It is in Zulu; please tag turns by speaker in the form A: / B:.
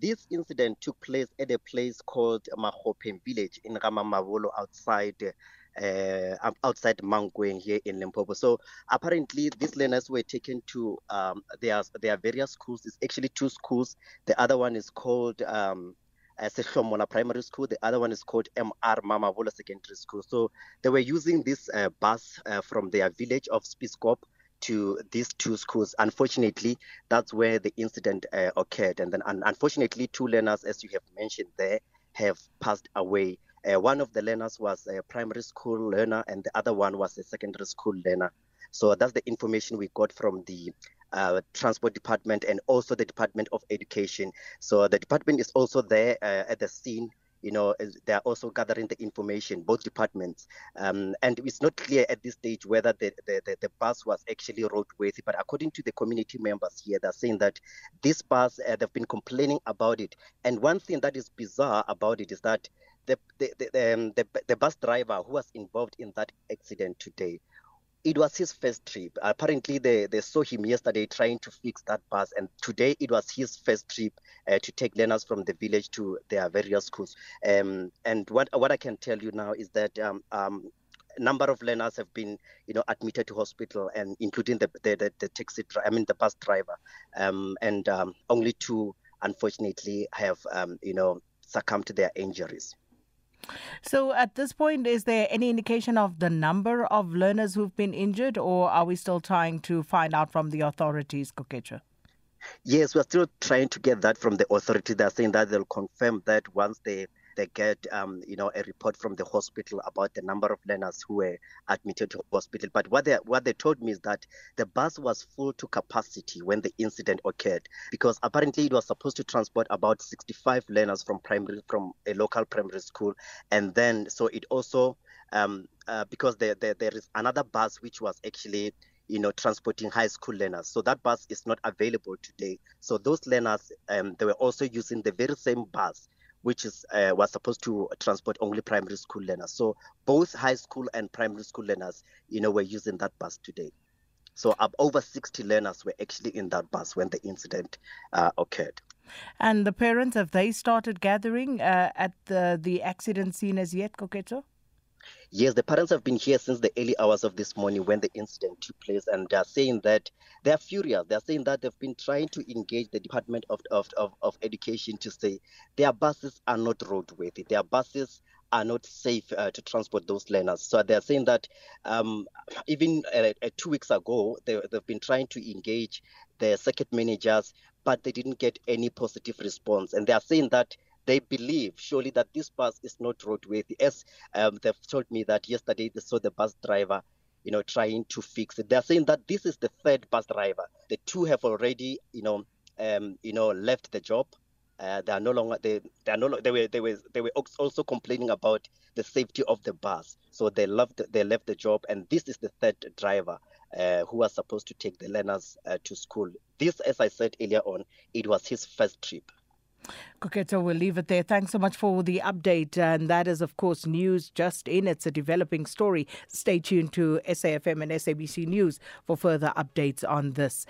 A: This incident took place at a place called Mahopeng village in Ramamabolo outside uh, outside Mankweng here in Limpopo. So apparently these learners were taken to um, their, their various schools. It's actually two schools. The other one is called um, uh, Sehlomola Primary School. The other one is called MR Mamavola Secondary School. So they were using this uh, bus uh, from their village of Spiskop to these two schools. Unfortunately, that's where the incident uh, occurred. And then, un- unfortunately, two learners, as you have mentioned there, have passed away. Uh, one of the learners was a primary school learner, and the other one was a secondary school learner. So that's the information we got from the uh, transport department and also the department of education. So the department is also there uh, at the scene you know, they are also gathering the information, both departments. Um, and it's not clear at this stage whether the, the, the, the bus was actually roadworthy, but according to the community members here, they're saying that this bus, uh, they've been complaining about it. And one thing that is bizarre about it is that the, the, the, um, the, the bus driver who was involved in that accident today it was his first trip. Apparently, they, they saw him yesterday trying to fix that bus, and today it was his first trip uh, to take learners from the village to their various schools. Um, and what what I can tell you now is that um, um, number of learners have been, you know, admitted to hospital, and including the the, the, the taxi, I mean, the bus driver, um, and um, only two, unfortunately, have, um, you know, succumbed to their injuries.
B: So, at this point, is there any indication of the number of learners who've been injured, or are we still trying to find out from the authorities, Kokecha?
A: Yes, we're still trying to get that from the authority. They're saying that they'll confirm that once they they get um, you know a report from the hospital about the number of learners who were admitted to hospital. But what they what they told me is that the bus was full to capacity when the incident occurred because apparently it was supposed to transport about 65 learners from primary from a local primary school, and then so it also um, uh, because there, there there is another bus which was actually you know, transporting high school learners. So that bus is not available today. So those learners, um, they were also using the very same bus which is uh, was supposed to transport only primary school learners. So both high school and primary school learners, you know, were using that bus today. So up over 60 learners were actually in that bus when the incident uh, occurred.
B: And the parents, have they started gathering uh, at the, the accident scene as yet, Koketo?
A: Yes, the parents have been here since the early hours of this morning when the incident took place, and they are saying that they are furious. They are saying that they've been trying to engage the Department of, of, of, of Education to say their buses are not roadworthy, their buses are not safe uh, to transport those learners. So they're saying that um, even uh, uh, two weeks ago, they, they've been trying to engage the circuit managers, but they didn't get any positive response. And they are saying that they believe surely that this bus is not roadworthy. As um, they've told me that yesterday they saw the bus driver, you know, trying to fix it. They're saying that this is the third bus driver. The two have already, you know, um, you know, left the job. Uh, they are no longer they they are no they were they were they were also complaining about the safety of the bus. So they left they left the job, and this is the third driver uh, who was supposed to take the learners uh, to school. This, as I said earlier on, it was his first trip.
B: Koketo, we'll leave it there. Thanks so much for the update. And that is, of course, news just in. It's a developing story. Stay tuned to SAFM and SABC News for further updates on this.